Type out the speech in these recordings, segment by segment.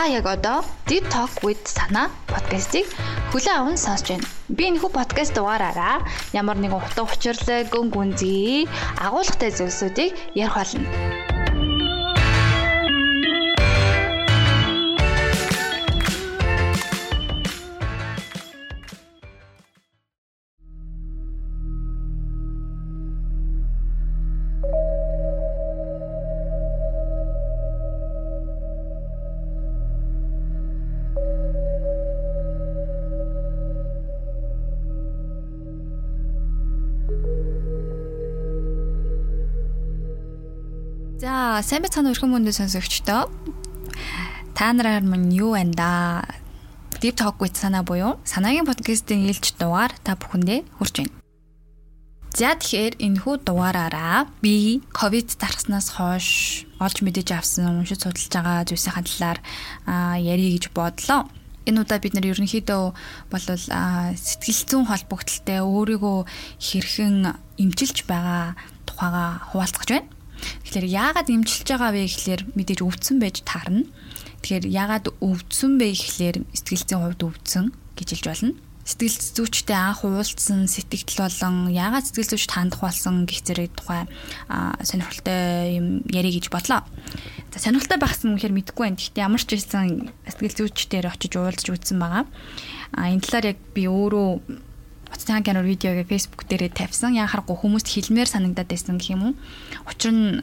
Та яг одоо Deep Talk with Sana подкастыг хүлээн аван сонсож байна. Би энэхүү подкаст дугаараараа ямар нэгэн утга учирлаг, гүн гүнзгий, агуулгатай зүйлсүүдийг ярих болно. За сайн байцгаана өрхөн мөндөд сонсогчдоо. Та нараар мань юу байна да? Deep Talk with санаа буюу санаагийн подкастын ээлж дугаар та бүхэндээ хүрч байна. За тэгэхээр энэхүү дугаараараа би ковид зарснаас хойш олж мэдэж авсан уншиж судалж байгаа зүйлсийн талаар ярих гэж бодлоо. Энэ удаа бид нар ерөнхийдөө болвол сэтгэл зүйн холбогдлолтой өөрийгөө хэрхэн эмчилж байгаа тухайга хуваалцах гэж байна. Тэгэхээр яагаад имчилж байгаа вэ гэхлээр мэдээж өвдсөн байж таарна. Тэгэхээр яагаад өвдсөн бэ гэхлээр сэтгэл зүйн хувьд өвдсөн гэж хэлж болно. Сэтгэл зүйчтэй анх уулзсан сэтгэл болон яагаад сэтгэл зүйч хандах болсон гэх зэрэг тухай сонирхолтой юм ярих гэж бодлоо. За сонирхолтой багсан гэхээр мэдэхгүй байна. Гэхдээ ямар ч хэлсэн сэтгэл зүйчдээр очиж уулзж үзсэн байгаа. А энэ талаар яг би өөрөө Утсан кино видеог Facebook дээрээ тавьсан. Яхахгүй хүмүүст хэлмээр санагдаад байсан гэх юм уу. Учир нь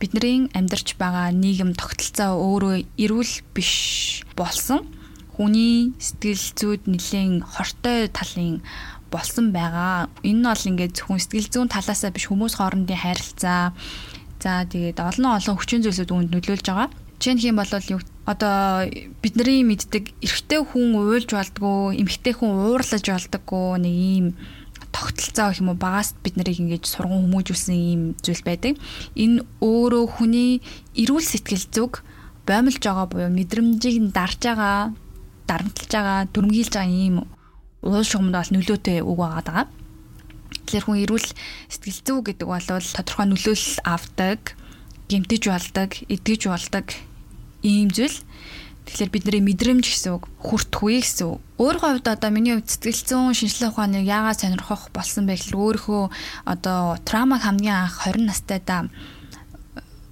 бидний амьдарч байгаа нийгэм тогтолцоо өөрөө эрүүл биш болсон. Хүний сэтгэл зүйд нэлээд хортой талын болсон байгаа. Энэ нь бол ингээд зөвхөн сэтгэл зүйн талаасаа биш хүмүүс хоорондын харилцаа за тэгээд олон олон хүчин зүйлсүүд үүнд нөлөөлж байгаа. Нь юм бол юу одоо бидний мэддэг эрэгтэй хүн уйлж болдгоо, эмэгтэй хүн уурлаж болдгоо нэг ийм тогтолцоо гэх юм уу багаас бид нарыг ингэж сурган хүмүүжүүлсэн ийм зүйл байдаг. Энэ өөрөө хүний эрүүл сэтгэл зүг боомлж байгаа буюу мэдрэмжийг дарж байгаа, дарамтлж байгаа, дүрмгийлж байгаа ийм уул шугамд бол нөлөөтэй үг байгаа. Тэгэхээр хүн эрүүл сэтгэл зүй гэдэг бол тодорхой нөлөөлөл авдаг, гэмтэж болдог, эдгэж болдог ийм зүйл. Тэгэхээр бидний мэдрэмж гэсэн үг, хүртхүй гэсэн үг. Өөрийнхөө хувьд одоо миний хувьд сэтгэл зүйн шинжилгээ ухааныг яагаад сонирхох болсон бэ гэхээр өөрийнхөө одоо травмаг хамгийн анх 20 настайдаа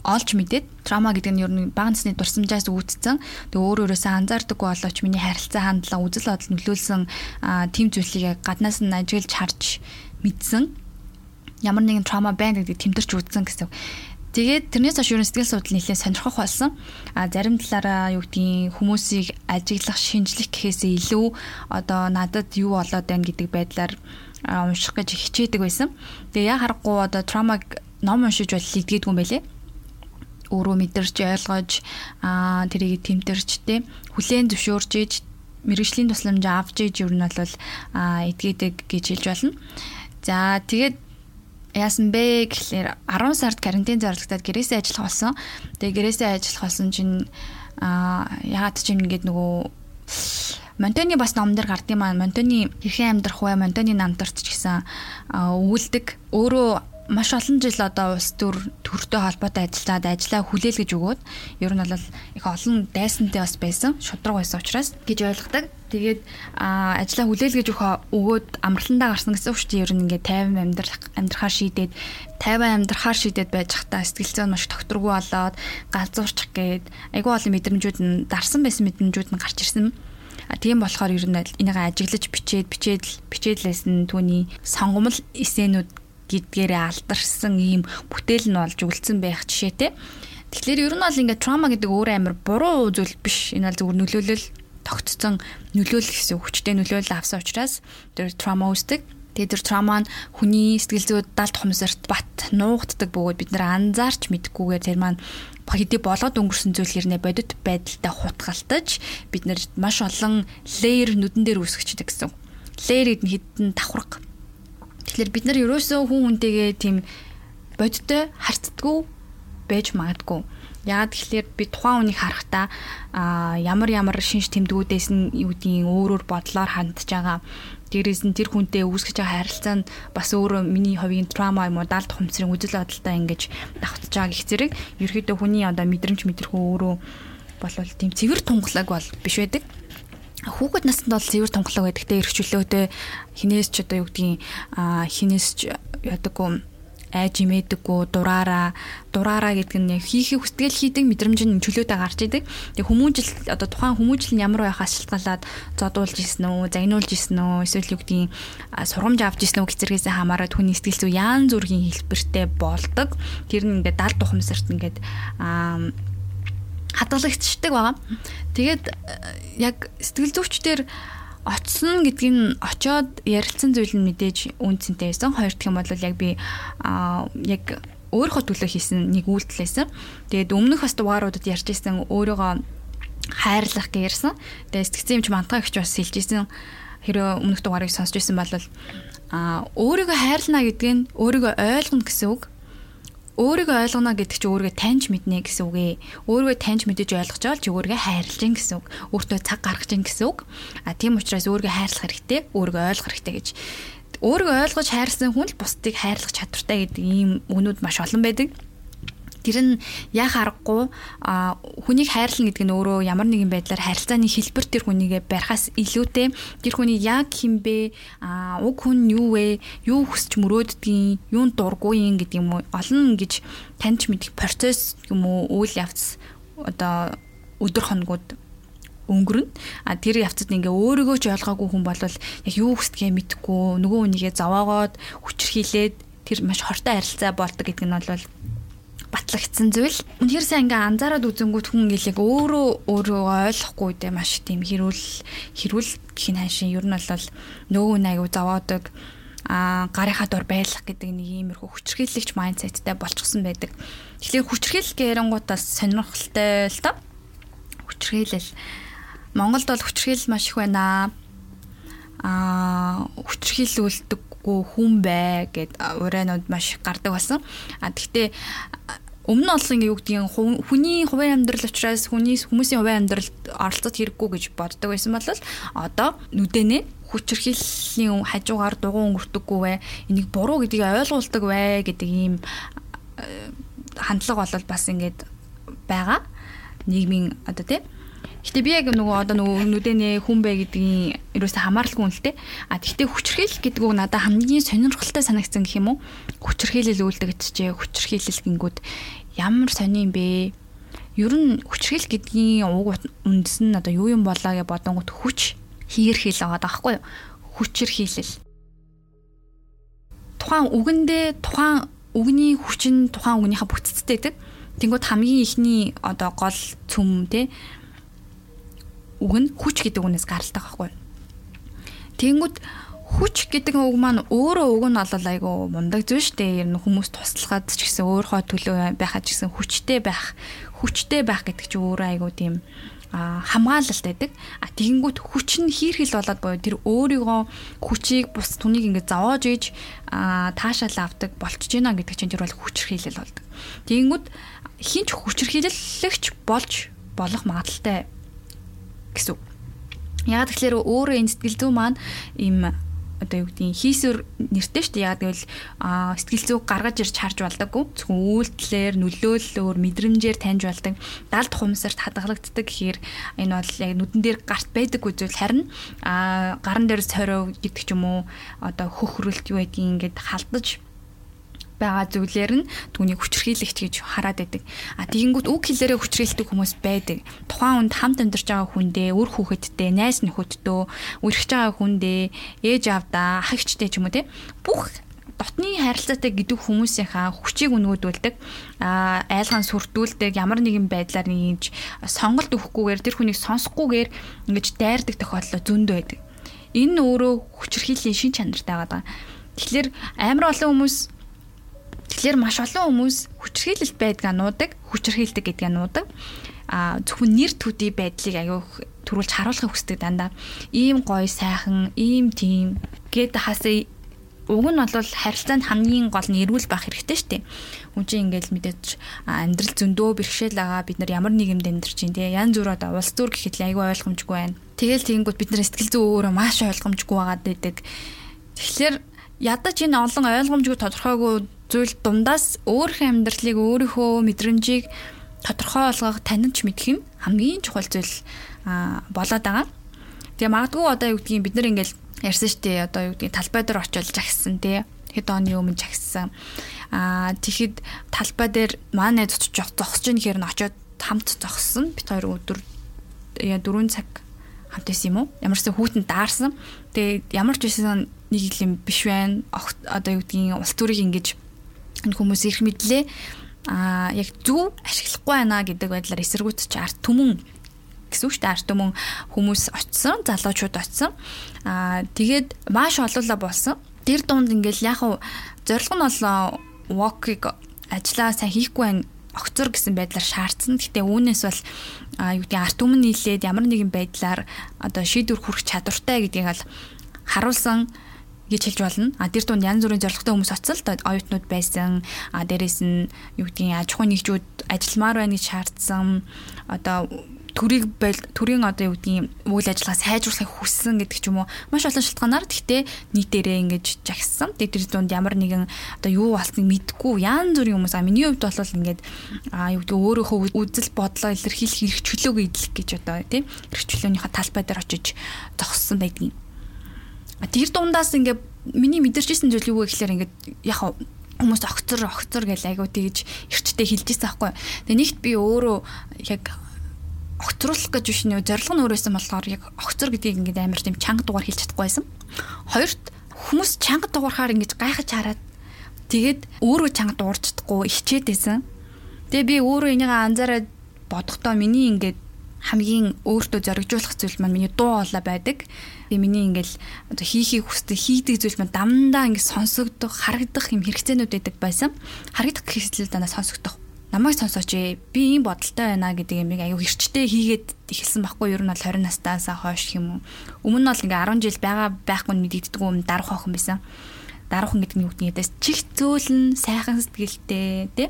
олж мэдээд трама гэдэг нь ер нь бага насны дурсамжаас үүдсэн. Тэгээ өөр өөрөөсөө анзаардаггүй болооч миний харилцаа хандлага үзэл бодол нөлөөлсөн тийм зүйлийг гаднаас нь ажиглаж харж мэдсэн. Ямар нэгэн трама байна гэдэг тэмдэрч үзсэн гэсэн. Тэгээд тэрнээс хойш ерөн сэтгэл судлал нэлээд сонирхох болсон. А зарим талаараа юу гэдгийг хүмүүсийг ажиглах, шинжлэх гэхээсээ илүү одоо надад юу болоод байна гэдэг байдлаар унших гэж хичээдэг байсан. Тэгээ яа харахгүй одоо травмаг ном уншиж бол лидгээдгүй юм байлээ өөрөө мэдэрч ойлгож аа тэрийг тэмдэрч тэ хүлээн зөвшөөрж иж мэрэгжлийн тусламж авч иж ер нь бол аа эдгээдэг гэж хэлж болно. За тэгээд яасан бэ гэхлээр 10 сард карантин зарлагтаад гэрээсээ ажиллах болсон. Тэгээ гэрээсээ ажиллах болсон чинь аа ягаад ч юм ингээд нөгөө Монтоны бас номдэр гардыг маань Монтоны хэрхэн амьдрах вэ? Монтоны намтарч ч гэсэн өвөлдөг. Өөрөө маш олон жил одоо улс төр төртэй холбоотой ажиллаад ажиллаа хүлээлгэж өгөөд ер нь бол их олон дайсантай бас байсан шудраг байсан учраас гэж ойлгодог. Тэгээд ажиллаа хүлээлгэж өгөөд амралтандаа гарсан гэсэн үг дээ. Ер нь ингээд 50 амьдрах амьдрахаар шийдээд 50 амьдрахаар шийдээд байж хата сэтгэл зүйн маш тогтворгүй болоод галзуурчих гээд айгүй олон мэдрэмжүүд нь дарсан байсан мэдрэмжүүд нь гарч ирсэн. А тийм болохоор ер нь энийг ажиглаж бичээд бичээд бичээдлээс нь түүний сонгомл эсэнүүд гэдгээрээ алдарсан ийм бүтээл нь болж үлдсэн байх жишээтэй. Тэгэхээр ер нь бол ингээд траума гэдэг өөр амар буруу зүйл биш. Энэ бол зөвхөн нөлөөлөл тогтцсон нөлөөлөл гэсэн хүчтэй нөлөөлөл авсан учраас тэр траума үүсдэг. Тэгээд тэр траума нь хүний сэтгэл зүйд далд хумсарт бат нуугддаг бөгөөд бид нар анзаарч мэдгүйгээр тэр маань хэдий болоод өнгөрсөн зүйл хэрнээ бодит байдалтай хутгалтаж бид нар маш олон леер нүдэн дээр үүсгэждэг гэсэн. Леер гэдэг нь хідэн давхарга Тэгэхээр бид нар ерөөсөө хүн хүнтэйгээ тийм бодиттой харцдаггүй байж магадгүй. Яагаад тэгэхээр би тухайн хүнийг харахтаа а ямар ямар шинж тэмдгүүдээс нь юу гэдгийг өөрөөр бодлоор хандж байгаа. Дээрээс нь тэр хүнтэй үүсгэж байгаа харилцаа нь бас өөрөө миний хувийн траума юм уу даалт хумсрын үзэл бодолтой ингэж давтж байгаа гэх зэрэг ерөөдөө хүний одоо мэдрэмж мэдрэхүү өөрөө бол тийм цэвэр тунгалаг бол биш байдаг хүүхэд наснд бол цэвэр тунгалаг байдаг. Тэ эрхчлөөтэй хинээс ч одоо юу гэдгийг хинээс ч ядаггүй айж имээдэггүй дураараа дураараа гэдэг нь хийхийг хүсдэг л хийдэг мэдрэмж нь чөлөөтэй гарч идэг. Тэгээ хүмүүжил одоо тухайн хүмүүжил нь ямар байхаас шалтгаалаад зодуулж исэн үү, загнуулж исэн үү, эсвэл юу гэдгийг сургамж авч исэн үү гэцэргээсээ хамаарат хүний сэтгэл зүй яан зүргийн хэлбэртэй болдог. Тэр нь ингээд далд тухамсарт ингээд хадгалагдчихдаг байгаа. Тэгээд яг сэтгэл зүйчдэр очсон гэдгийг нь очоод ярилцсан зүйл нь мэдээж үнцэнтэй байсан. Хоёр дахь юм бол яг би аа яг өөрийнхөө төлөө хийсэн нэг үйлдэл байсан. Тэгээд өмнөх бас дугааруудад ярьж ирсэн өөрийгөө хайрлах гэсэн. Тэгээд сэтгцэн юмч мантгаа гихч бас хэлж ирсэн. Хэрэв өмнөх дугаарыг сонсч ирсэн бол аа өөрийгөө хайрлана гэдэг нь өөрийгөө ойлгоно гэсэн үг өөрийгөө ойлгоно гэдэг чинь өөрийгөө таньж мэднэ гэсэн үг ээ. Өөрийгөө таньж мэдэж ойлгож байгаа чи өөрийгөө хайрлаж гин гэсэн үг. Өөртөө цаг гаргаж гин гэсэн үг. А тийм учраас өөрийгөө хайрлах хэрэгтэй, өөрийгөө ойлгох хэрэгтэй гэж. Өөрийгөө ойлгож хайрлсан хүн л бусдыг хайрлах чадвартай гэдэг ийм өгнүүд маш олон байдаг тэр нь яах аргагүй хүнийг хайрлна гэдэг нь өөрөө ямар нэгэн байдлаар харилцааны хэлбэр тэр хүнийгээ барихаас илүүтэй. Тэр хүний яг хинбэ уг хүн юу вэ? Юу хүсч мөрөөддгийг юунд дургүй юм гэдэг юм уу? Олон гэж таньж мэдэх процесс юм уу? Үйл явц одоо өдөр хоногуд өнгөрнө. А тэр явцад ингээ өөрийгөө ч ойлгоогүй хүн бол яг юу хүсдгээ мэдэхгүй нөгөө хүнийгээ зовоогоод хүчрхийлээд тэр маш хортой харилцаа болдог гэдэг нь бол батлагдсан зүйл. Үнэхээр сайн ингээ анзаараад үзэнгүүт хүн гэлэг өөрөө өөрөө ойлгохгүй дээ маш тийм хэрүүл хэрүүл гэх нь хаашийн ер нь бол нөгөө нэг аягүй зовоодог а гарынхаа дор байлах гэдэг нэг иймэрхүү хүчрхийлэгч майндсеттэй болчихсон байдаг. Тэгэхээр хүчрхийлэл гэрэнгуутаас сонирхолтой л та. Хүчрхийлэл. Монголд бол хүчрхийлэл маш их байна. А хүчрхийлүүлдэг хэрэггүй хүн бай гэд урайнууд маш гардаг болсон. А тэгтээ өмнө нь олон юу гэдгийг хүний хувийн амьдрал учраас хүний хүмүүсийн хувийн амьдралд оролцоод хэрэггүй гэж боддог байсан бол одоо нүдэнэ хүчрхийллийн хажуугаар дугуун өнгөртөггүй бай энийг буруу гэдгийг ойлгуулдаг бай гэдэг ийм хандлага бол бас ингээд байгаа. Нийгмийн одоо тийм Гэтэ би яг нөгөө одоо нөгөө нүдэнэ хүн бэ гэдгийн ерөөсө хамааралгүй юм л те. А тэгтээ хүчрхийлэл гэдэг үг надад хамгийн сонирхолтой санагдсан гэх юм уу? Хүчрхийлэл үлдэгдчихэ. Хүчрхийлэл гингүүд ямар сони юм бэ? Ер нь хүчрхийлэл гэдгийн уг үндэс нь одоо юу юм болоо гэж бодонгот хүч хийрхийл байгаа даахгүй юу? Хүчрхийлэл. Тухайн үгэндээ тухайн үгний хүч нь тухайн үгнийхээ бүтцтэй гэдэг. Тэнгүүд хамгийн ихний одоо гол цөм те үг нь хүч гэдэг үгнээс гаралтай байхгүй. Тэнгүүд хүч гэдэг үг маань өөрөө үг нь бол айгу мундаг зүйл шүү дээ. Ер нь хүмүүс туслахад ч гэсэн өөрийнхөө төлөө байхад ч гэсэн хүчтэй байх, хүчтэй байх гэдэг чинь өөрөө айгу тийм а хамгаалалт байдаг. А тэгэнгүүт хүч нь хийрхэл болоод боё тэр өөрийгөө хүчийг бус түнийг ингээд зовоож а таашаал авдаг болчихж гинэ гэдэг чинь тэр бол хүчрхийлэл болдог. Тэгэнгүүт хинч хүчрхийлэлэгч болж болох магадaltaй гэсэн. Яг тэгэхээр өөрөө энэ сэтгэл зүй маань им одоо юу гэдгийг хийсвэр нэртэй шүү дээ. Яг гэвэл сэтгэл зүйг гаргаж ирж харж болдоггүй. Зөвхөн үйлдэлээр, нөлөөллөөр, мэдрэмжээр таньж болдог. Далд хумсарт хадгалагддаг гэхээр энэ бол яг нүдэн дээр гарт байдаг үзвэл харин а гаран дээр сорив гэдэг ч юм уу одоо хөхрөлт юу гэдгийг ингээд халдаж байгаа зүйлээр нь түүнийг хүчрхийлэгч гэж хараад байдаг. А тэгэнгүүт үг хэлээрээ хүчрхийлдэг хүмүүс байдаг. Тухайн хүнд хамт амьдарч байгаа хүндээ, үр хүүхэдтэй, найз нөхөдтөө, үргэж байгаа хүндээ, ээж авдаа, ах эгчтэй ч юм уу те. Бүх дотны харилцаатай гэдэг хүмүүсийнхаа хүчийг өнгөдүүлдэг а айлгаан сүрдүүлдэг ямар нэгэн байдлаар нэгж сонголт өгөхгүйгээр тэр хүнийг сонсохгүйгээр ингэж дайрдаг тохиолдол зөндөө байдаг. Энэ өөрөө хүчрхийллийн шин чанартай байгаа. Тэгэхээр амар олон хүмүүс Тэгэхээр маш олон хүмүүс хүчрхийлэлт байдгаа нуудаг, хүчрхийлдэг гэдгээ нуудаг. А зөвхөн нэр төдий байдлыг аягүй төрүүлж харуулахыг хүсдэг дандаа. Ийм гоё сайхан, ийм тийм гэд хасаа уг нь бол харилцаанд хамгийн гол нь эрүүл байх хэрэгтэй шүү дээ. Хүн чинь ингээл мэдээж амьдрал зөндөө бэрхшээл байгаа. Бид нар ямар нийгэмд амьдарч чинь те. Ян зүр одоо улс төр гэхэд айгүй ойлгомжгүй байна. Тэгэл тэгэнгүүт бид нар сэтгэл зүй өөрөө маш ойлгомжгүй байгаад байдаг. Тэгэхээр ядаж энэ олон ойлгомжгүй тодорхойгүй зүйл дундаас өөрийнхөө амьдралыг өөрийнхөө мэдрэмжийг тодорхой болгох таньж мэдэх нь хамгийн чухал зүйл болоод байгаа. Тэгээ магадгүй одоо юу гэдгийг бид нар ингээл ярьсан шүү дээ. Одоо юу гэдгийг талбай дээр очиод жагссан тий. Хэд оны өмнө жагссан. Аа тэгэхэд талбай дээр маань найз зогсож ийн гэхээр нь очиод хамт зогссон. Бид хоёр өдөр яа 4 цаг хамт байсан юм уу? Ямарсан хүүтэнд даарсан. Тэгээ ямар ч байсан нэг юм биш байна. Одоо юу гэдгийг улс төрийг ингэж хүмүүс ирэх мэдлээ. А яг зөв ашиглахгүй байна гэдэг байдлаар эсэргүүцэж арт түмэн гэсэн үг шүү дээ арт түмэн хүмүүс очсон залуучууд очсон. А тэгээд маш олоола болсон. Тэр дунд ингээл яг зорилго нь бол walk-ыг ажиллаа сайн хийхгүй байна огцор гэсэн байдлаар шаардсан. Гэтэ үүнээс бол юу гэдэг арт өмнө нийлээд ямар нэгэн байдлаар одоо шийдвэр хүрэх чадвартай гэдгийг бол харуулсан гэж хэлж болно. А тэр дунд янз бүрийн зорилготой хүмүүс очил та оюутнууд байсан. А дээрэс нь юу гэдгийг аж ахуйн нэгжүүд ажилмаар байна гэж шаардсан. Одоо төрийг төрийн одоо юу гэдгийг үйл ажиллагаа сайжруулахыг хүссэн гэдэг ч юм уу маш олон шалтгаанаар тэгтээ нийтээрээ ингэж жагссан. Тэгээд тэр дунд ямар нэгэн одоо юу болсныг мэдгүй янз бүрийн хүмүүс а миний хувьд бол ингээд а юу гэдэг өөрийнхөө үзэл бодлоо илэрхийлэх эрх чөлөөг идэх гэж одоо тийм эрх чөлөөнийхөө талбай дээр очиж зогссон байдгийг Тэр дундаас ингээ миний мэдэрчсэн зүйл юу вэ гэхээр ингээ яг хүмүүс огцор огцор гэж айгуу тэгж эрчтэй хэлжсэн байхгүй. Тэгээ нэгт би өөрөө яг огцруулах гэж биш нөө зорилго нь өөрөөсөн болохоор яг огцор гэдгийг ингээд амар тийм чанга дугаар хэлж чадахгүй байсан. Хоёрт хүмүүс чанга дугаархаар ингэж гайхаж хараад тэгээд өөрөө чанга дуурч чадахгүй ичээд байсан. Тэгээ би өөрөө энийг анзаараад бодохдоо миний ингээд хамгийн өөртөө зоригжуулах зүйл маань миний дуу хоолой байдаг. Тэгээ миний ингээл одоо хийхийг хүсдэг хийдэг зүйл маань дандаа ингээд сонсогдох, харагдах юм хэрэгцээнүүд байдаг байсан. Харагдах гэхэл дандаа сонсогдох. Намайг сонсооч ээ. Би ийм бодолтой байна гэдэг юм аягүй хэрчтэй хийгээд эхэлсэн байхгүй юу? Ер нь бол 20 настаас хойш юм уу. Өмнө нь бол ингээ 10 жил байгаа байхгүй нь мэдэгддэг юм дарах охин байсан. Дарахын гэдэг нь юу гэдэг нь чих зөөлн сайхан сэтгэлтэй тий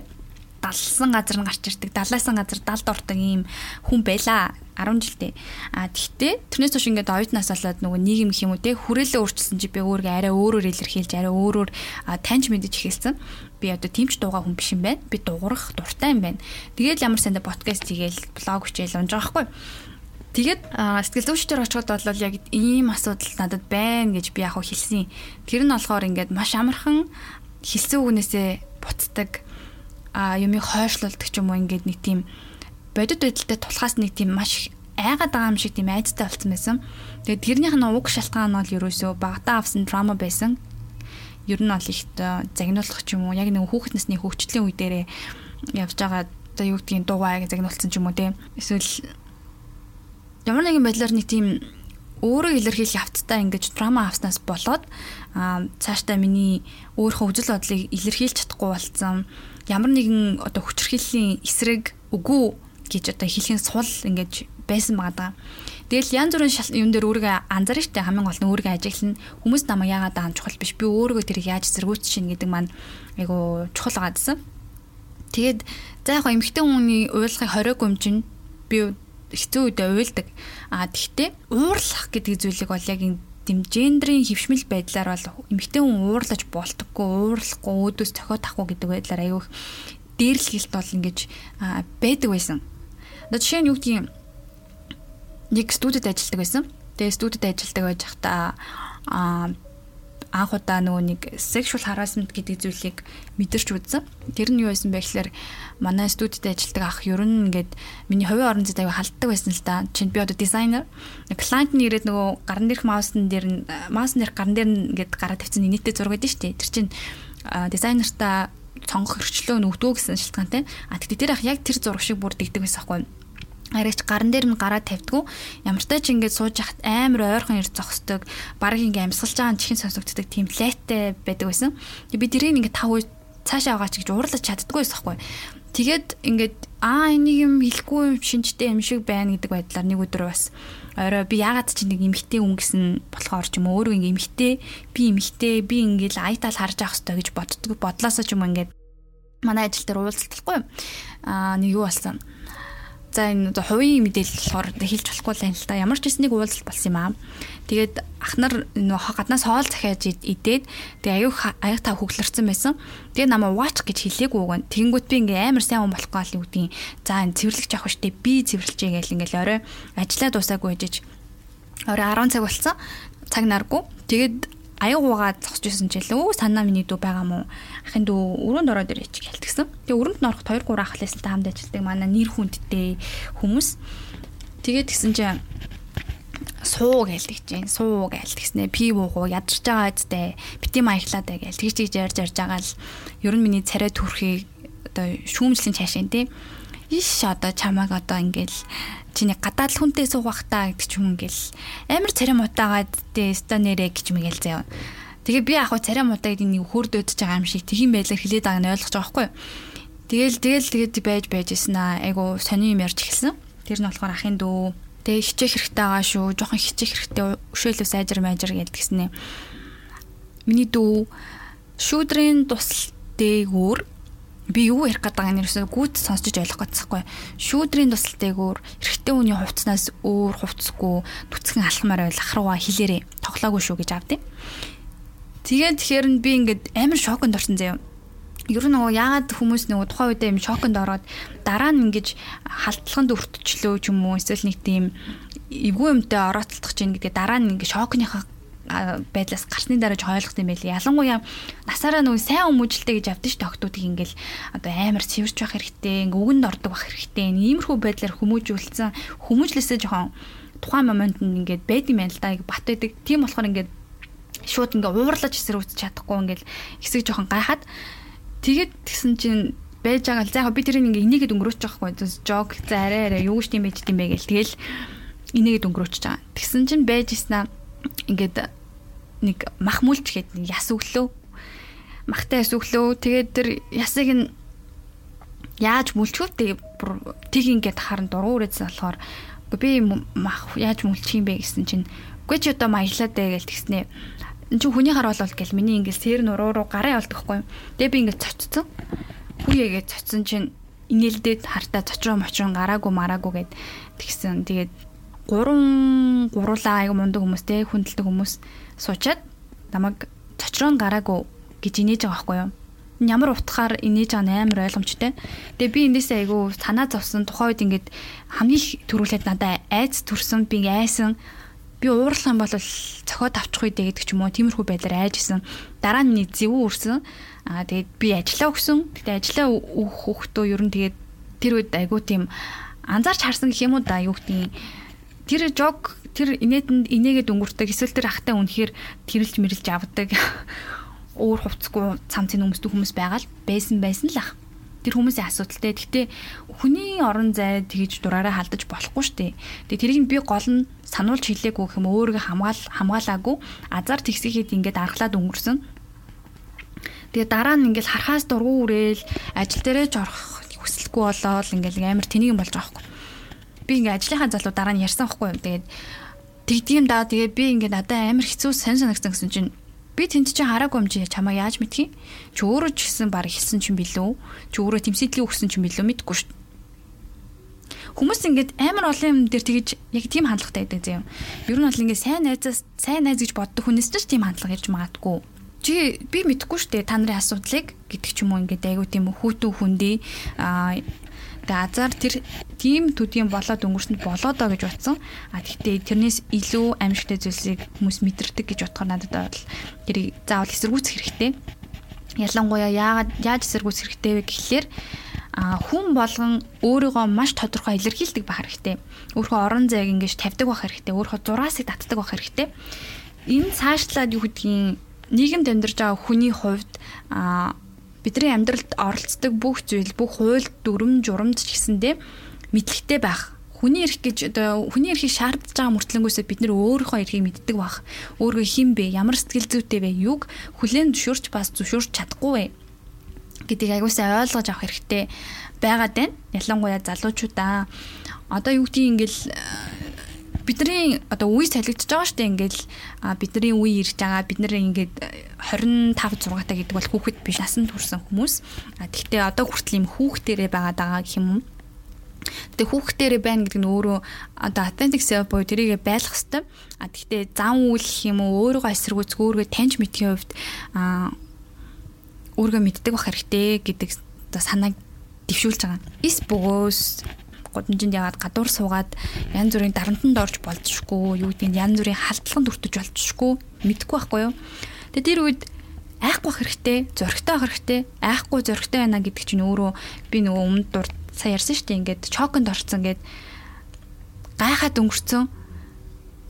далсан газар нь гарч ирдэг, далайсан газар далд ордог ийм хүн байла 10 жилдээ. А тэгтээ тэрнээс хойш ингээд оюутнаас болоод нөгөө нийгэм их юм уу те хүрээлээ өөрчилсөн чи би өөрийгөө арай өөрөөр илэрхийлж арай өөрөөр таньж мэдэж эхэлсэн. Би одоо тимч дуугаа хүн биш юм байна. Би дуурах дуртай юм байна. Тэгээд ямар санда подкаст хийгээл блог хичээл унж байгаа хгүй. Тэгээд сэтгэл зүйчдэр очиход бол яг ийм асуудал надад байна гэж би яг хэлсэн. Тэр нь болохоор ингээд маш амархан хэлсэн үгнээсээ буцдаг а юмыг хойшлуулдаг ч юм уу ингээд нэг тийм бодит байдалтай тулхаас нэг тийм маш айгаад байгаа юм шиг тийм айцтай болсон байсан. Тэгээд тэрнийх нь уг шалтгаан нь бол ерөөсөө багтаа авсан драма байсан. Ер нь бол их загнуулах ч юм уу яг нэг хүүхэд насны хөвчлөлийн үе дээрээ явж байгаа одоо юу гэдгийг дуугаа загнуулсан ч юм уу те. Эсвэл ямар нэгэн байдлаар нэг тийм өөрөө илэрхийлэх явцтай ингэж драма авснаас болоод аа цаашдаа миний өөрийнхөө үзэл бодлыг илэрхийлж чадахгүй болсон ямар нэгэн одоо хүчрхийллийн эсрэг үгүй гэж одоо хэлхийн сул ингэж байсан байгаа. Тэгэл янз бүрийн юм дээр өөрийгөө анзаарна штэ хамгийн гол нь өөрийгөө ажиглана. Хүмүүс намайг яагаад даан чухал биш. Би өөрийгөө тэрийг яаж зэргүүц чинь гэдэг маань айгу чухал байгаадсан. Тэгээд за яг эмэгтэй хүний уйлахыг хориог өмчин би хэцүү үедээ уйлдаг. А тэгтээ уурлах гэдэг зүйлийг бол яг тийм гендрийн хөвшмөл байдлаар бол эмэгтэй хүн уурлаж болтгогүй, уурлахгүй, өөдөөс цохиод тахгүй гэдэг байдлаар аягүй дээрлэлт бол ингэж байдаг байсан. Одоо жишээ нь юу гэдгийг нэг студид ажилладаг байсан. Тэгээ студид ажилладаг байж хата аа анх удаа нөгөө нэг sexual harassment гэдэг зүйлийг мэдэрч үзсэн. Тэр нь юу байсан бэ гэхээр манай студид ажилладаг ах ер нь ингээд миний хувийн орон зайд аяга халддаг байсан л да. Чинь би одоо дизайнер. Клиент нь ирээд нөгөө гарн дээрх маусн дээр нь маусн дээрх гарн дээр нь ингээд гараа тавьсан нийтдээ зураг байдаг шүү дээ. Тэр чинь дизайнертаа цонгох хөрчлөө нөгдөө гэсэн шалтгаантай. А тэгтээ тэр ах яг тэр зураг шиг бүр дэгдэг байсан юу? арайч гаран дээр нь гараа тавьдгүй ямар ч ч ингэж сууж яхад амар ойрхон ирж зогсдог баг ингээ амьсгалж байгаа нь чихэн сонсогддог тийм лайттай байдаг байсан. Би тэрийг ингээ тав үе цаашаа аваач гэж уурлаж чаддгүй байсан хгүй. Тэгээд ингээд аа энийг юм хэлэхгүй шинжтэй юм шиг байна гэдэг байдлаар нэг өдөр бас орой би ягаад ч нэг эмхтэй хүн гэсэн болохоор ч юм өөрөө ингээ эмхтэй би эмхтэй би ингээл айтал харж авах хэрэгтэй гэж боддог. Бодлоосоо ч юм ингээд манай ажил дээр уулзалтахгүй аа нэг юу болсон За энэ одоо хувийн мэдээлэл болохоор хэлж болохгүй л юм л да. Ямар ч хэснийг уулзалт болсон юм аа. Тэгээд ах нар нөгөө гаднаас хоол захиаж идээд тэгээ аюу аяг та хөглөрсөн байсан. Тэгээ намайг watch гэж хэлээгүй гэн. Тэнгүүт би ингээ амар сайн хүн болох гал юу гэдгийг за энэ цэвэрлэгч авах штеп би цэвэрлэжээ гэл ингээл орой ажиллаа дуусаагүй ээжэж орой 10 цаг болсон. Цаг наргүй. Тэгээд аяг уугаа зогсож исэн ч лөө санаа миний дүү байгаа мó. Ахын дүү өрөөнд ороод ирээч гэлтгсэн. Тэгээ өрөөнд нь ороход 2 3 ах лээсэлтэй хамт ажилладаг. Манай нэр хүндтэй хүмүүс. Тэгээд гисэн чинь суу гэлдэг чинь суу гэлдэгснэ пи уугу ядарч байгаа үстэй бити маяглаад бай гэл. Тэгж тэгж ярьж ярьж байгаа л ер нь миний царай төрхийг одоо шүүмжлэн цаашаа тий. Иш одоо чамааг одоо ингээл чиний гадаад хүнтэй суугах та гэдэг ч юм ингээл амар царай мутаагаад тэ станерэ гэж мэгэл заяа. Тэгээ би яг царай мутаа гэдэг нэг хөөрдөөдөж байгаа юм шиг тгийм байлаар хилээд байгааг нь ойлгож байгаа юу. Тэгэл тэгэл тэгээд байж байж исэн аа. Айгу сони юм ярьж эхэлсэн. Тэр нь болохоор ахын дүү. Тэгээ хичээх хэрэгтэй байгаа шүү. Жохон хичээх хэрэгтэй. Өшөөлөө сайжир майжир гэдгснэ. Миний дүү шүүдрийн тусал дээгүүр би юу ярих гэдэг нь ерөөсөө гүйт сонсож ойлгох гэцэхгүй. Шүүдрийн тусал дээгүүр эрэгтэй хүний хувцснаас өөр хувцсгүй нүцгэн алхмаар байл ахрууга хилээрээ тоглоогүй шүү гэж авдیں۔ Тэгээд тэгэхээр нь би ингээд амар шоконд орсон заяа. Ер нь нөгөө яагаад хүмүүс нөгөө тухайн үедээ юм шоконд ороод дараа нь ингэж халтлаганд өртчлөө ч юм уу эсвэл нэг тийм эвгүй юмтай орооцолдох чинь гэдэг дараа нь ингэ шокныхаа байдлаас гарсны дараач ойлгох юм байли. Ялангуяа насаараа нөгөө сайн хүмүүжлтэй гэж авдсан ш тогтуудыг ингээл одоо амар цэвэрч байх хэрэгтэй, үгэнд ордог байх хэрэгтэй. Иймэрхүү байдлаар хүмүүжүүлсэн хүмүүжлээсээ жоохон тухайн моментод ингээд байд юм байна л да. Бат байдаг. Тийм болохоор ингээд шууд ингээ уурлаж эсрүүцэж чадахгүй ингээл хэсэг жоохон гайхаад тэгээд тэгсэн чинь байж байгаа л за яг би тэрийг ингээ инээгээд өнгөрөөч байхгүй жог за арай арай юу гэж тийм байж дим бэ гэл тэгэл инээгээд өнгөрөөч байгаа. Тэгсэн чинь байж иснаа ингээд нэг махмүлч гээд нэг яс өглөө. Махтай яс өглөө. Тэгээд тэр ясыг нь яаж мүлчвэ тэг тийг ингээд харан дуруу үрээдсэн болохоор би мах яаж мүлчих юм бэ? гэсэн чинь үгүй чи одоо маялаад дээ гэж тэгснэ. Эн чинь хүний хар болол гэл миний ингээд сэр нуруу руу гараа явуулдаг хгүй тэгээ би ингээд цоцсон хүүегээ цоцсон чинь инээлдээд хартаа цочроо мочрон гараагүй мараагүй гэд тэгсэн. Тэгээд гурван гуруулаа аяга мундаг хүмүүс те хүндэлдэг хүмүүс суучаад намайг цочроон гараагүй гэж инээж байгаа байхгүй юу. Ямар утгаар инээж байгаа нь амар ойлгомжтой. Тэгээ би эндээсээ айгүй санаа зовсон тухайн үед ингээд хамгийн их төрүүлээд надаа айц төрсөн би айсан би уурлах юм бол цохоод авчих үедээ гэдэг ч юм уу тиймэрхүү байдлаар айжсэн. Дараа нь зэвүү өрсөн. Аа тэгээд би ажиллаа өгсөн. Тэгтээ ажиллаа өгөх хөөхтөө ер нь тэгээд тэр үед айгүй тийм анзаарч харсан гэх юм уу да юу гэдгийг тэр жог тэр инээдэнд инээгээд өнгөрдөг эсвэл тэр ахтай үнэхээр тэрэлж мэрэлж авдаг өөр хувцсгүй цамцын хүмүүстэй хүмүүс байгаа л байсан байсан л ах. Тэр хүмүүсийн асуудалтай. Гэхдээ хүний орон зай тэгж дураараа халдаж болохгүй шүү дээ. Тэгээ тэрийг би гол нь сануулж хэлээгүй юм өөрийгөө хамгаал хамгаалаагүй азар тэгсэхэд ингээд аргалаад өнгөрсөн. Тэгээ дараа нь ингээд харахаас дургу үрээл ажил дээрээ ч орох хүсэлгүй болоод ингээд амар тэнийг болж байгаа хгүй. Би ингээд ажлынхаа залуу дараа нь ярьсан хгүй. Тэгээд тэгдэм даа тэгээ би ингээд надад амар хэцүү сан санагсан гэсэн чинь би тэнд чинь хараагүй юм чи чамаа яаж мэдхий? Чи өөрөө ч гэсэн баг хэлсэн чинь билүү? Чи өөрөө тэмцээдлийг өгсөн чинь билүү мэдгүй шүү. Хүмүүс ингээд амар олон юм дээр тэгэж яг тийм хандлагатай байдаг зэв. Ер нь бол ингээд сайн найзаас сайн найз гэж боддог хүнээс ч тийм хандлага ирж магадгүй. Чи би мэдгүй шүү дээ та нарын асуудлыг гэдэг ч юм уу ингээд айгуу тийм хүүтэн хүндий аа Тэгээ азар тэр тийм төдийн болоод өнгөрсөнд болоодоо гэж утсан. А тэгтээ тэрнээс илүү аимшигтай зүйлсийг хүмүүс мэдэрдэг гэж утгаар надад бол тэрийг заавал эсэргүүцэх хэрэгтэй. Ялангуяа яаж эсэргүүцэх хэрэгтэй вэ гэхлээр хүн болгон өөрийгөө маш тодорхой илэрхийлдэг байх хэрэгтэй. Өөрийнхөө орон зайг ингэж тавьдаг байх хэрэгтэй. Өөрийнхөө зураасыг татдаг байх хэрэгтэй. Энэ цаашлаад юу гэдгийг нийгэмд амьдарч байгаа хүний хувьд а бидний амьдралд оролцдог бүх зүйл бүх хууль дүрм журамд ч гэсэндээ мэдлэгтэй байх хүний эрх гэж одоо хүний эрхийг шаардж байгаа мөртлөнгөөсөө бид нэр өөрийнхөө эрхийг мэддэг бах. Өөргөө хин бэ? Ямар сэтгэл зүйтэй вэ? Юг хүлээн зөвшөөрч бас зөвшөөрч чадахгүй вэ? гэдгийг аягуулсаа ойлгож авах хэрэгтэй байгаад байна. Ялангуяа залуучуудаа одоо юу гэдгийг ингээл бидний одоо үе солигдож байгаа шүү дээ ингээл бидний үе ирж байгаа бид нэр ингээд 25 6 та гэдэг бол хүүхэд биш насанд хүрсэн хүмүүс тэгтээ одоо хүртэл юм хүүхдэрээ байгаа даа гэх юм Тэгээ хүүхдэрээ байна гэдэг нь өөрөө одоо authentic self буюу тэрийг байлгах хэрэгтэй. А тэгтээ зан үйл гэх юм уу өөрийгөө эсэргүүцэх өөрийгөө таньж мэдхийн хувьд а өөрийгөө мэддэг байх хэрэгтэй гэдэг одоо санааг дэвшүүлж байгаа. Эс бөгөөс гудамжинд яваад гадуур суугаад янз бүрийн дарамтанд орж болзошгүй юу нь янз бүрийн халтлаганд өртөж болзошгүй мэдхгүй байхгүй юу. Тэгээ тэр үед айхгүй хэрэгтэй, зөрөгтэй хэрэгтэй. Айхгүй зөрөгтэй байна гэдэг чинь өөрөө би нөгөө өмнөд дурд сая ярьсан шүү дээ ингээд чоконд орцсон гэд гайхаад өнгөрцөн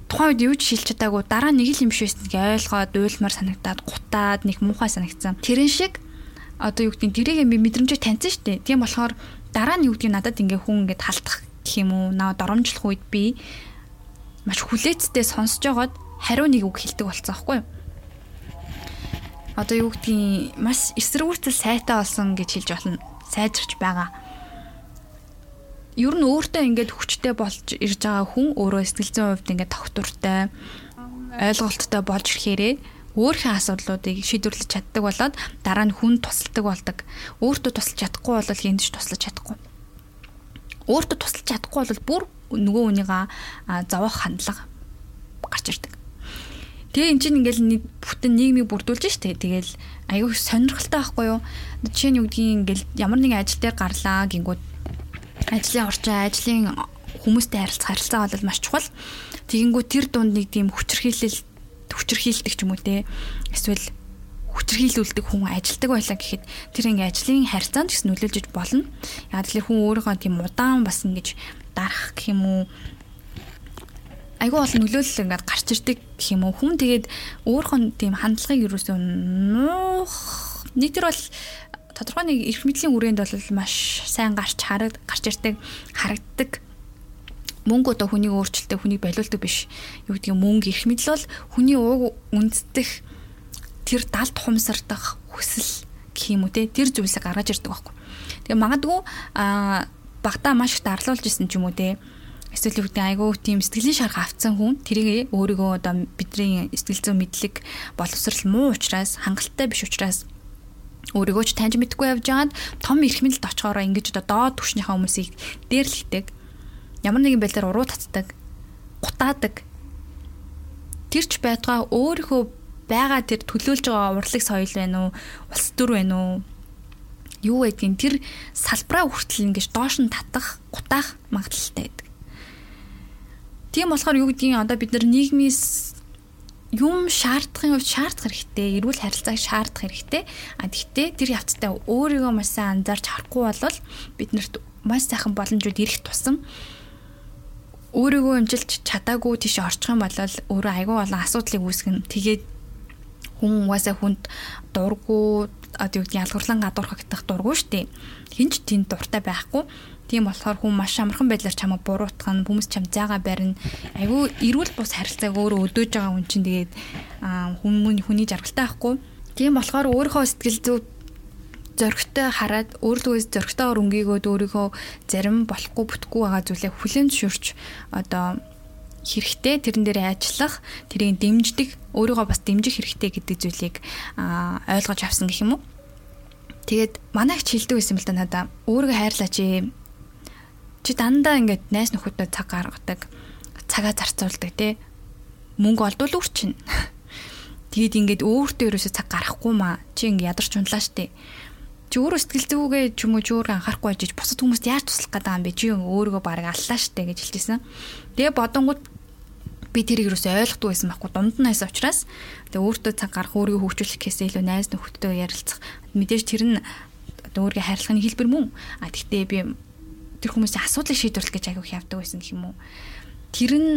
тухайн үед юу ч шилж чадаагүй дараа нэг л юм биш байсан гэж ойлгоод уйлмар санагтаад гутаад нэг муухай санагцсан. Тэрэн шиг одоо юу гэдэг нь тэрийг би мэдрэмжээр таньсан шүү дээ. Тийм болохоор дараа нь юу нь надад ингээ хүн ингээд халтах гэх юм уу наа доромжлох үед би маш хүлээцтэй сонсож байгаад хариу нэг үг хэлдэг болсон аахгүй юу? Одоо юу гэдгийг маш эсэргүүцэл сайтай болсон гэж хэлж болно. Сайжирч байгаа ер нь өөртөө ингээд хүчтэй болж ирж байгаа хүн өөрөө сэтгэл зүйн хувьд ингээд тогтвортой ойлголттой болж ирэхээрээ өөрийнхөө асуудлуудыг шийдвэрлэж чаддаг болоод дараа нь хүн тусалдаг болдог. Өөртөө тусалж чадахгүй бол хинт ч туслаж чадахгүй. Өөртөө тусалж чадахгүй бол бүр нөгөө хүнийгаа зовоох хандлага гарч ирдэг. Тэгээ эн чинь ингээл бүтэн нийгмийг бүрдүүлж штэ. Тэгээл аюу сонирхолтой байхгүй юу? Жишээ нь юу гэдгийг ингээл ямар нэгэн ажил дээр гарлаа гингүүд ажлын орчин, ажлын хүмүүстэй харилцах харилцаа бол маш чухал. Тэгэнгүү тэр дунд нэг тийм хүчрхийлэл хүчрхийлдэг ч юм уу те. Эсвэл хүчрхийлүүлдэг хүн ажилдаг байлаа гэхэд тэр ингээ ажлын харьцаанд ч нөлөөлж болно. Яг тэгэхээр хүн өөрийнхөө тийм удаан бас ингэж дарах гэх юм уу айгүй бол нөлөөлөл ингээд гарч ирдэг гэх юм уу хүн тэгээд өөрхөн тийм хандлагыг юусоо нуух нэг төр бол тодорхой нэг эрх мэдлийн үрээнд бол маш сайн гарч хараг гарч ирдэг харагддаг мөнгө одоо хүнийг өөрчлөлтөө хүнийг болиулдаг биш. Юу гэдгийг мөнгө эрх мэдэл бол хүний ууг үндэстэх тэр далд хумсардах хүсэл гэх юм уу те тэр зүйлсийг гаргаж ирдэг байхгүй. Тэгээ магадгүй а багтаа маш их дарлуулж исэн ч юм уу те эсвэл юу гэдэг айгүй тийм сэтгэлийн шарх авцсан хүн тэрийг өөрийгөө одоо бидний сэтгэл зүйн мэдлэг боловсрал муу учраас хангалттай биш учраас өөрийгөө ч таньж мэдгүй явж байгаад том эрх мэдэлд очихороо ингэж одоо доод түвшнийхээ хүмүүсийг дээрлэгдэг. Ямар нэгэн байдлаар уруу татдаг, гутаадаг. Тэр ч байтугай өөрийнхөө байгаа тэр төлөөлж байгаа урлаг соёл байна уу? Улс төр байна уу? Юу гэдгийг тэр салбараа хүртэл ингэж доош нь татах, гутаах магадлалтай байдаг. Тийм болохоор юу гэдгийг одоо бид нар нийгмээс юм шаардахын хувьд шаардах хэрэгтэй, эрүүл харилцааг шаардах хэрэгтэй. А тэгтээ тэр явцтай өөрийгөө маш сайн анзаарч харахгүй бол биднэрт маш сайхан боломжууд ирэх тусам өөрийгөө амжилт чадаагүй тийш орчих юм бол өөрөө айгүй олон асуудлыг үүсгэн. Тэгээд хүн угаасаа хүнд дургу одоо юу гэдэг ялгуурлан гадуурхагдах дургу штеп. Хинч тэнд дуртай байхгүй. Тийм болохоор хүн маш амархан байдлаар чамаа буруутгах нь хүмүүс чам заагаа барина. Айгүй эрүүл бус харилцааг өөрөө өдөөж байгаа хүн чинь тэгээд хүн хүний жаргалтай байхгүй. Тийм болохоор өөрийнхөө сэтгэл зүй зөрөгтэй хараад өөрлөгөөс зөрөгтэй өнгийгөөд өөрийгөө зарим болохгүй бүтггүй байгаа зүйлээ хүлэн зөвшөөрч одоо хэрэгтэй тэрэн дээр ажиллах тэрийг дэмждэг өөрийгөө бас дэмжих хэрэгтэй гэдэг зүйлийг ойлгож авсан гэх юм уу. Тэгээд манайх ч хэлдэг байсан л да надаа өөрийгөө хайрлаач ээ. Чи дандаа ингээд найс нөхөдөө цаг гаргадаг цагаа зарцуулдаг тий мөнгө олдвол үрчин. Тэгээд ингээд өөртөө ерөөсөө цаг гаргахгүй маа чи ингээд ядарч унлаа штэ чи өөрөө сэтгэл зүгээ ч юм уу чи өөрөө анхаарахгүй ажиж бусад хүмүүст яаж туслах гэдэг юм бэ? Чи өөрийгөө бараг аллаа штэ гэж хэлчихсэн тэгээ бодонгууд би тэрийг юусоо ойлгохгүй байсан байхгүй дунд нь байсан учраас тэгээ өөртөө цаг гарах өөрийгөө хөгжүүлэх гэхээсээ илүү найз нөхөдтэй ярилцах. Мэдээж тэр нь өөрийгөө хайрлахын хэлбэр мөн. А тэгтээ би тэр хүмүүсийн асуудлыг шийдвэрлэх гэж аягүй явдаг байсан гэх юм уу. Тэр нь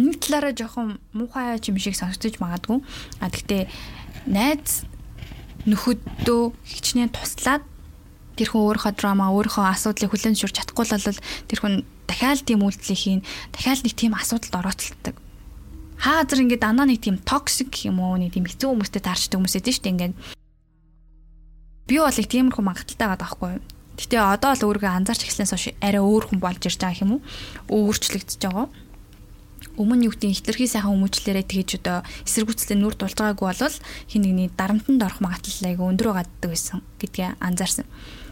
нэг талаараа жоохон муухай юм шиг сонсогдож магадгүй. А гэхдээ найз нөхөдөө хичнээн туслаад тэр хүн өөрийнхөө драма өөрийнхөө асуудлыг хүлээн зөвшөөрч чадахгүй бол тэр хүн дахиад тийм үйлдэлийг хийн дахиад нэг тийм асуудалд орооцолдог хаазар ингээд анаа нэг тийм токсик юм уу нэг тийм хэцүү хүмүүстэй таарчдаг хүмүүс эдэн штэ ингээд би бол их тиймэрхүү магадaltaй байгаа байхгүй Гэтэ одоо л өөрийгөө анзаарч эхлэнээс хойш арай өөр хүн болж ирж байгаа юм уу? Өөрчлөгдөж байгаа. Өмнө юу гэдэг хитрхи сайхан хүмүүжлээрээ тэгэж одоо эсэргүүцэлтэй нүр дулж байгаагүй бол хин нэгний дарамтанд орох магадлал айгүй өндөр байгааддаг байсан гэдгийг анзаарсан.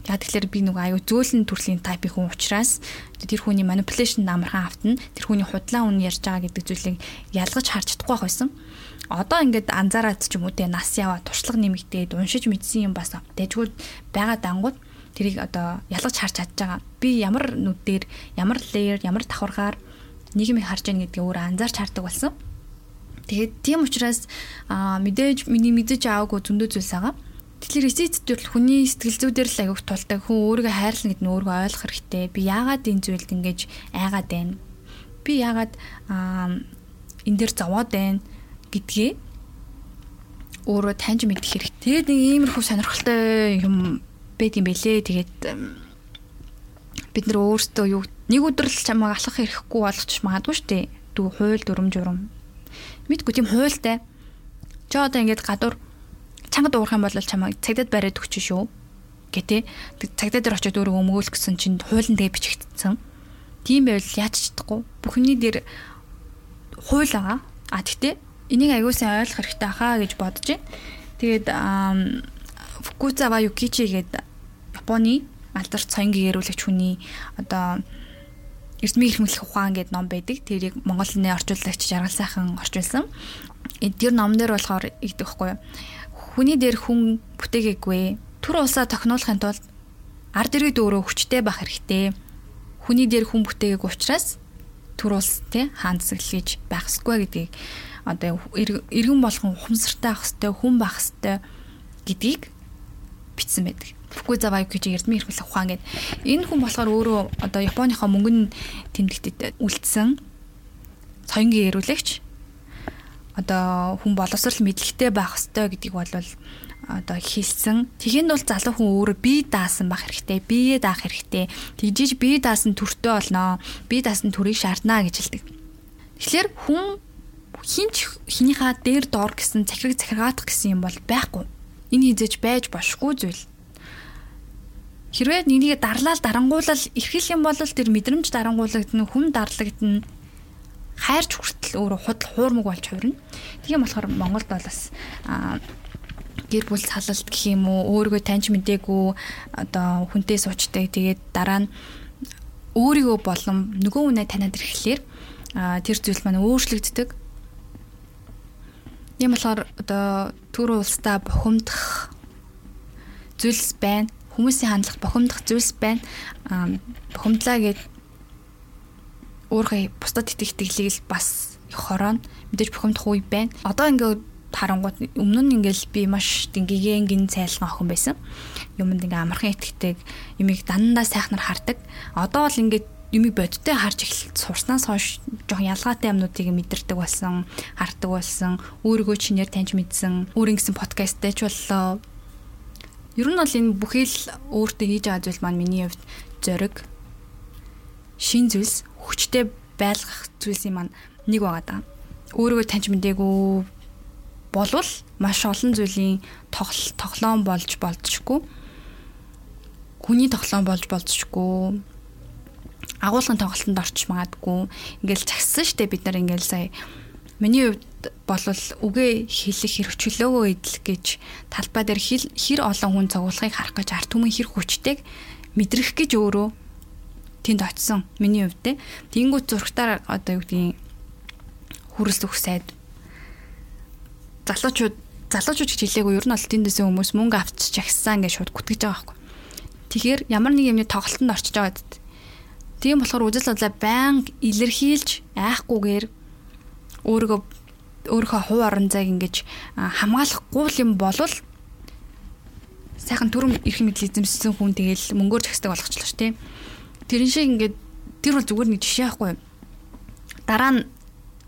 Яг тэгэхээр би нөгөө аюу зөөлөн төрлийн тайпын хүн учраас тэр хүний manipulation амархан автна. Тэр хүний худлаа үн ярьж байгаа гэдэг зүйлийг ялгаж харж чадахгүй байсан. Одоо ингээд анзаараад ч юм уу те нас яваа туршлага нэмэгдээд уншиж мэдсэн юм бас дэжгүй байгаа дангууд тэрийг одоо ялгаж харж чадж байгаа. Би ямар нүдээр, ямар layer, ямар давхаргаар нийгмийг харж яах гэдгийг өөрөө анзаарч хардаг болсон. Тэгээд тийм учраас мэдээж миний мэдэж аваагүй зөндөө зүйлс байгаа. Тэгэхээр эцэд төрөл хүний сэтгэл зүйдэр л аяг тултай хүн өөрийгөө хайрлна гэдэг нь өөрийгөө ойлгох хэрэгтэй. Би яагаад энэ зүйлд ингэж айгаад байна? Би яагаад энэ дээр зовоод байна гэдгээ өөрөө таньж мэдэх хэрэгтэй. Тэгээд нэг иймэрхүү сонирхолтой юм байд юм бэлээ. Тэгээд бид нар өөрсдөө юу нэг өдөр л чамайг алхах хэрэггүй болгоч магадгүй шүү дээ. Дүү хууль дүрм журам. Мэдгүй тийм хуультай. Чи одоо ингэж гадуур чангад уурах юм бол чамайг цагдаад бариад өгч шүү гэтээ цагдаа дээр очиод өөрөө өмгөөлөх гэсэн чинь хуулийн дээр бичигдсэн. Тийм байвал яаж чадахгүй. Бүхний дээр хууль байгаа. А тэгтээ энийг аягуулсан ойлгох хэрэгтэй хаа гэж бодож байна. Тэгээд Фукузава Юкичи гэдэг Японы алдарч соёнгийн эрүүлэгч хүний одоо эрдмийн эрхмэлэх ухаан гэдэг ном байдаг. Тэрийг Монголын орчуулагч Жаргал сайхан орчуулсан. Тэр ном дээр болохоор игдэх байхгүй юу? хүний дээр хүн бүтээгээгүй. Түр улсаа тохиноолохын тулд ард иргэд өөрөө хүчтэй байх хэрэгтэй. Хүний дээр хүн бүтээгээгүй учраас түр улс те хаанцсагл гэж байх ёсгүй гэдгийг одоо иргэн болгон ухамсартай ах хэвээр хүн байх хэвээр гэдгийг бичсэн байдаг. Фукузава гэж эрдмийн эрхлэх ухаан гэдэг. Энэ хүн болохоор өөрөө одоо Японыхоо мөнгөн тэмдэгтэд үлдсэн соёнгийн эрүүлэгч одоо хүн боловсрал мэдлэгтэй байх ёстой гэдгийг бол одоо хэлсэн. Тэгэхэд бол залуу хүн өөрөө бие даасан байх хэрэгтэй. Биеэ даах хэрэгтэй. Тэгжиж бие даасан төртөө олноо. Бие даасан төрийг шаардна гэж хэлдэг. Тэгэхээр хүн хинч хинийхаа дээр доор гэсэн захираг захиргаатах гэсэн юм бол байхгүй. Энэ хизэж байж бошгүй зүйл. Хэрвээ нэгнийг дарлал дарангуулал эрхэл юм бол тэр мэдрэмж дарангуулагдана, хүм дарлагдана хайрч хүртэл өөрөө худал хуурмаг болж хувирна. Тийм болохоор Монголд бол бас гэр бүл салалт гэх юм уу өөрийгөө таньж мэдээгүй одоо хүнтэй суучдаг тэгээд дараа нь өөрийгөө болон нөгөө хүнээ таниад ирэхлээр тэр зүйл маань өөрчлөгддөг. Ийм болохоор одоо төр улстай бухимдах зүйлс байна. Хүмүүсийн хандлах бухимдах зүйлс байна. Бухимдлаа гэж өөрөө бусдад итгэх итгэлийг л бас хорооно мэдээж бухимдах үе байна. Одоо ингээд харангууд өмнө нь ингээл би маш дингэгийн гин цайлган охин байсан. Юмд ингээ амархан итгэдэг, юмыг дандаа сайхнаар хардаг. Одоо бол ингээд юмыг бодтой харж эхэлт сурснаас хойш жоохон ялгаатай юмнуудыг мэдэрдэг болсон, хардаг болсон, өөрийгөө чинээр таньж мэдсэн, өөр ингэсэн подкасттай ч боллоо. Ер нь бол энэ бүхий л өөртөө хийж байгаа зүйл маань миний хувьд зориг шин зүйлс хүчтэй байлгах зүйлсийн маань нэг байгаа даа. Өөрийгөө таньж мдээгүй болвол маш олон зүйлийн тоглоом болж болцчихгүй. Хүний тоглоом болж болцчихгүй. Агуулгын тоглолтод орчих магадгүй. Ингээл чагсан штэ бид нар ингээл сая миний хувьд болвол үгээ хэлэх хэрэгчлөөгөө идэл гэж талбай дээр хэр олон хүн цугуулахыг харах гэж арт түмэн хэр хүчтэйг мэдрэх гэж өөрөө тэнд очисон миний хувьд. Тэнгүүт зургатаар одоо юу гэдгийг хүрэлс өгөх сайд залуучууд залуучууд гэж хэлээгүй ер нь бол тэндээсээ хүмүүс мөнгө авчиж агссан гэж шууд гүтгэж байгаа байхгүй. Тэгэхээр ямар нэг юмны тоглолтод орчиж байгаа гэдэг. Тийм болохоор үжил бодлоо байнга илэрхийлж айхгүйгээр өөрийгөө өөрийнхөө хувь орон зайг ингэж хамгаалахгүй юм болвол сайхан төрөм эрх мэдэл эзэмшсэн хүн тэгэл мөнгөөр зэгсдэг болгочлоо ш тийм тэрэн шиг ингээд тэр бол зүгээр нэг жишээ байхгүй. Дараа нь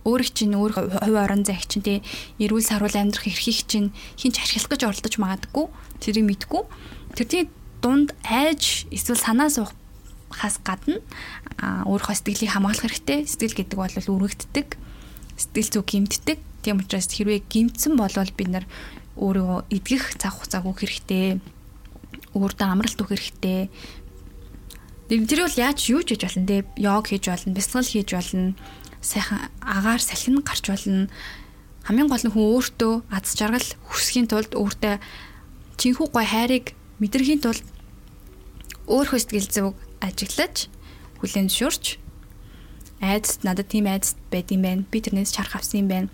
өөрийг чинь өөр хувь орон зайг чинь тий. Эрүүл саруул амьдрах эрхийг чинь хинч архилах гэж оролдож магадгүй тэрийг мэдгүй. Тэрний дунд айж эсвэл санаа суухаас гадна өөрийнхөө сэтгэлийг хамгаалах хэрэгтэй. Сэтгэл гэдэг бол үргэлжддэг сэтгэл зүй гимтдэг тийм учраас хэрвээ гимтсэн болвол бид нар өөрийгөө эдгэх цаг хугацааг өгөх хэрэгтэй өөртөө амралт өгөх хэрэгтэй Тэр бол яаж юу ч хийж болно те. Йог хийж болно, бясалгал хийж болно, сайхан агаар салхин гарч болно. Хамгийн гол нь хүн өөртөө аз жаргал хүсхийн тулд өөртөө чинхүү гой хайрыг мэдрэхийн тулд өөрхөө сэтгэл зүг ажиглаж хүлэн зөвшөөрч айдас надад тийм айдас байд юм байна. Би тэрнээс чарах авсан юм байна.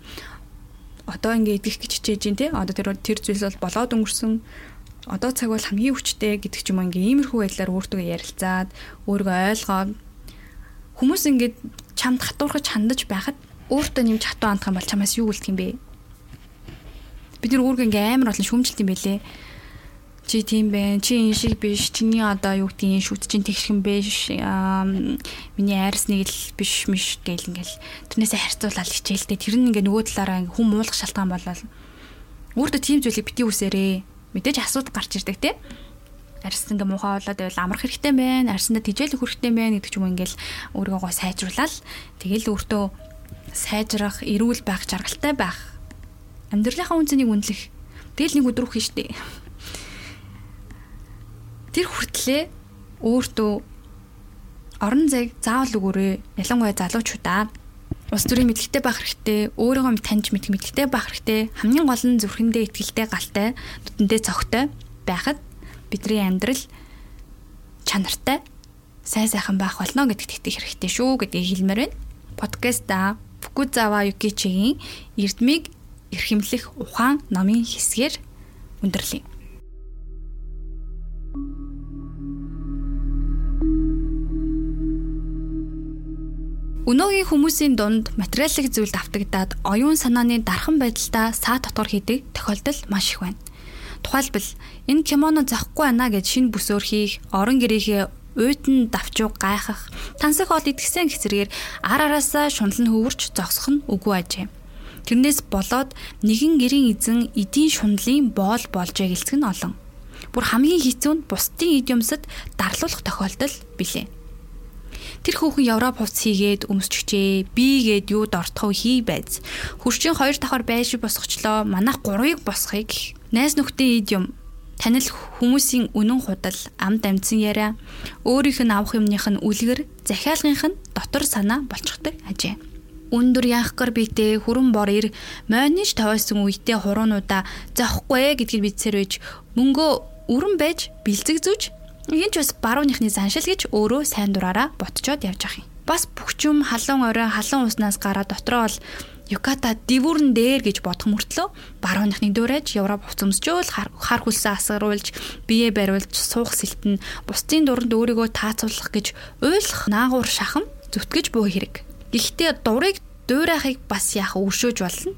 Одоо ингээ идэх гэж хичээж дээ. Одоо тэр тэр зүйл бол болоод өнгөрсөн. Одоо цаг бол хамгийн хүчтэй гэдэг ч юм ингээ иймэрхүү байдлаар өөртөө ярилцаад өөрийгөө ойлгоод хүмүүс ингээд чамд хатуурхаж хандаж байхад өөртөө нэмж хатуу хандах юм бол чамаас юу үлдэх юм бэ? Бид нэр өөргөө ингээ амар олон шүүмжилт юм байлээ чи тийм бэ? Чи энэ шиг биш. Чиний одоо юу гэдгийг шүт чин тэгшхэн биш. Миний айрс нэг л биш миш гэл ингээл. Тэрнээсээ харьцуулаад хичээлтэй тэр нь ингээ нөгөө талаараа хүн муулах шалтгаан болол. Өөртөө тийм зүйлийг бити үсээрээ. Мэдээж асуудал гарч ирдэг те. Арьс ингээ муухай болоод байвал амрах хэрэгтэй байна арьсандаа өгөх хэрэгтэй байна гэдэг ч юм ингээл өөрийгөө гой сайжруулаад тэгэл өөртөө сайжрах эрүүл байх жаргалтай байх амьдралынхаа үнцнийг үнэлэх. Тэгэл нэг өдрөх хийн штэ тэр хүртлээ өөртөө орон зайг заавал өгөөрэй. Ялангуяа залуучуудаа ус төрийн мэдлэгтэй байх хэрэгтэй, өөрийгөө таньж мэдэх мэдлэгтэй байх хэрэгтэй, хамгийн гол нь зүрхэндээ ихтгэлтэй галтай, нүдэндээ цогтой байхад бидний амьдрал чанартай сайн сайхан байх болно гэдэгт итгэх хэрэгтэй шүү гэдгийг хэлмээр байна. Подкаста Фукузава Юкичигийн Эрдмийг эрхэмлэх ухаан номын хэсгээр өндөрлөе. Өнөөгийн хүмүүсийн дунд материалын зүйлд автагдаад оюун санааны дархан байдалтай саа дотор хийдэг тохиолдол маш их байна. Тухайлбал энэ кимоно захгүй байна гэж шинэ бүсөөр хийх, орон гэрээхээ уйтан давчууг гайхах, тансаг ол идгсэн хэсэргээр ар араасаа шунал нь хөвөрч зогсох нь үгүй ажээ. Тэрнээс болоод нэгэн гэрийн эзэн эдийн шунлын боол болжээ гэлцэх нь олон. Бүр хамгийн хэцүү нь бусдын идиумсад дарлуулах тохиолдол билээ. Тэр хүүхэн Европ хувцс хийгээд өмсчихжээ. Бигээд юуд ортхов хий байз. Хуршийн хоёр давхар байши босгочлоо. Манайх гурвыг босгоё гэх. Найз нөхдийн ид юм. Танил хүмүүсийн үнэн худал, амд амьдсан яриа, өөрийнх нь авах юмных нь үлгэр, захиалгынх нь дотор санаа болчихдаг ажээ. Өндөр яахгар битээ хүрэн бор ир мойнж тавьсан үедээ хуруунуудаа зоохгүй гэдгийг бидсээр байж мөнгөө өрөн байж бэлзэг зүүж Энд ч бас барууныхны заншил гэж өөрөө сайн дураараа ботчоод явж ах юм. Бас бүхчүм халуун орой халуун уснаас гараад дотроо бол Юката дивүүрэн дээр гэж бодох мөртлөө барууныхны дуурайж Европ хувцсмжүүл хар хүлсэн асгаруулж бие бариулж суух сэлтэн бусдын дуранд өөрийгөө таацуулах гэж уйлах наагур шахам зүтгэж буй хэрэг. Гэхдээ дурыг дуурайхыг бас яах өршөөж болно.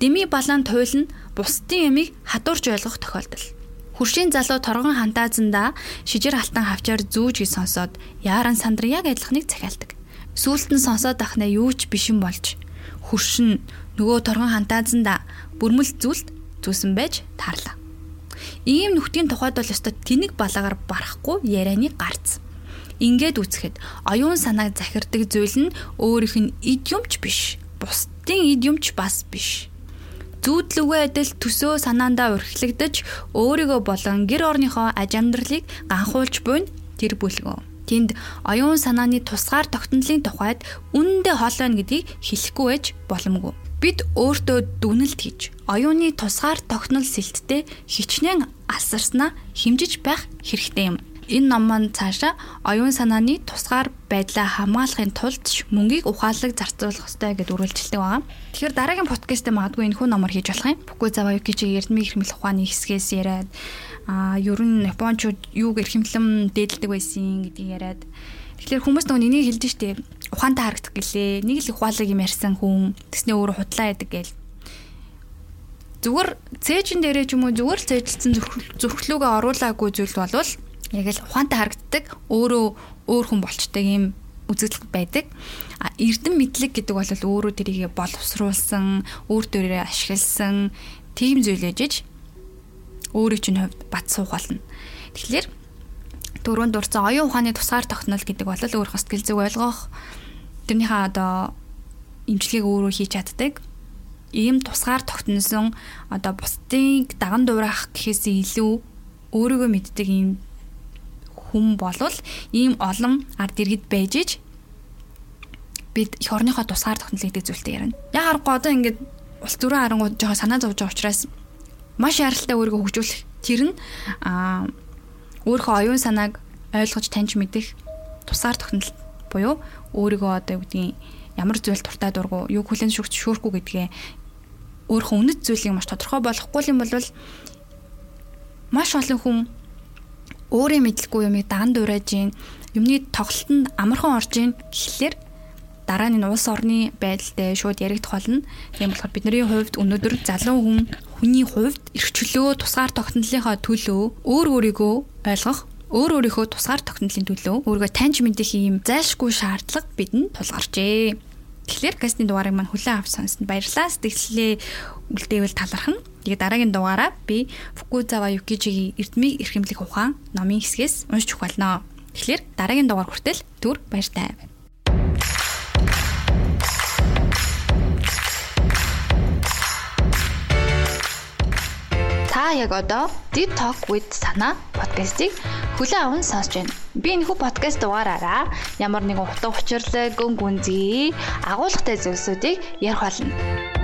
Дими балаан туйлна бусдын ямиг хадуурж ойлгох тохиолдол. Хуршийн залуу торгон хантаазандаа шижир алтан хавчаар зүүж гэж сонсоод яаран сандар яг адилхныг захиалдаг. Сүүлд нь сонсоод ахнаа юу ч бишэн болж хуршин нөгөө торгон хантаазандаа бүрмэл зүйлд зүүсэн байж таарлаа. Ийм нүхтийн тухайд бол өстой тэнэг балаагаар барахгүй ярианы гарц. Ингээд үцхэд оюун санааг захирдаг зүйл нь өөрийнх нь ид юмч биш. Бусдын ид юмч бас биш зүүдлүгөө адил төсөө санаандаа урхилагдаж өөрийгөө болон гэр орныхоо аж амьдралыг ганхуулж буйн тэр бүлгөө. Тэнд оюун санааны тусгаар тогтнолын тухайд үнэндээ хоол байна гэдгийг хэлэхгүй байж боломгүй. Бид өөртөө дүнэлт хийж оюуны тусгаар тогтнол сэлттэй хичнээн алсарснаа хэмжиж байх хэрэгтэй юм энэ ном маань цаашаа оюун санааны тусгаар байдлаа хамгаалахын тулд мөнгийг ухаалаг зарцуулах ёстой гэдээ үргэлжилдэг байгаа. Тэгэхээр дараагийн подкастт магадгүй энэ хүн номор хийж болох юм. Бүкгүй заваа юкичи эрдмийн хэрхэмлэх ухааны хэсгээс яриад а ер нь японочууд юуг эрхэмлэн дээдэлдэг байсан гэдгийг яриад Тэгэхээр хүмүүс нөгөө энийг хэлж штэ ухаантай харагдах гэлээ. Нэг л ухаалаг юм ярьсан хүн тэснээ өөрөө худлаа яадаг гээл зүгээр цээжин дээрээ ч юм уу зүгээр цээжилсэн зүрхлүүгээ оруулаагүй зүйл болвол яг л ухаантай харагддаг өөрөө өөр хүн болчтой юм үзэгдэл байдаг. А эрдэм мэдлэг гэдэг бол өөрөө тэрийг боловсруулсан, өөр төрөө ашигласан тийм зүйл ээжж өөрийн чинь хувьд бат суух болно. Тэгэхээр дөрөнд дурцсан оюун ухааны тусгаар тогтнол гэдэг бол өөр хостгэл зүг ойлгох тэрнийхээ одоо имчилгээг өөрөө хийж чаддаг. Ийм тусгаар тогтносон одоо бусдыг даган дуурайх гэхээс илүү өөрийгөө мэддэг ийм хүн болвол ийм олон ард иргэд байж иж бид эх орныхоо тусгаар тогтнолын дэг зүйлтэй ярина. Яг аргагүй одоо ингээд улс төрийн харангууд жоохон санаа зовж байгаа учраас маш яралтай өөрийгөө хөгжүүлэх тэр нь аа өөрийнхөө оюун санааг ойлгож таньж мэдэх тусгаар тогтнол буюу өөрийгөө одоо юу гэдгийг ямар зүйл туртай дургу юу хүлэн шүгч шүүрхгүй гэдгээ өөрийнхөө үнэт зүйлийг маш тодорхой болохгүй юм бол маш олон хүн өөрөө мэдлгүй юмыг дан дуурайж гин юмны тоглолтод амархан орж гин гэхлээр дараа нь улс орны байдалтай шууд яригдах болно. Тийм болохоор бидний хувьд өнөөдөр залуу хүн хүний хувьд эрхчлөө тусгаар тогтнолынхаа төлөө өөр өөрийгөө ойлгох өөр өөрийнхөө тусгаар тогтнолын төлөө өөрийгөө таньж мэдэх юм зайлшгүй шаардлага бидэнд тулгарчээ. Тэгэхээр гастны дугаарыг маань хүлээн авч сонссонд баярлалаа. Сэтгэлээ үлдээвэл талархна. Тэгээ дараагийн дугаараа би Фукузава Юкижигийн Эрдмийн эрхэмлэх ухаан номын хэсгээс уншиж ухаалнаа. Тэгэхээр дараагийн дугаар хүртэл түр баяртай. Та яг одоо Deep Talk with Sana подкастыг хүлээн аван сонсож байна. Би энэхүү подкаст дугаараараа ямар нэгэн утга учирлаг, гүн гүнзгий, агуулгатай зүйлсүүдийг ярих болно.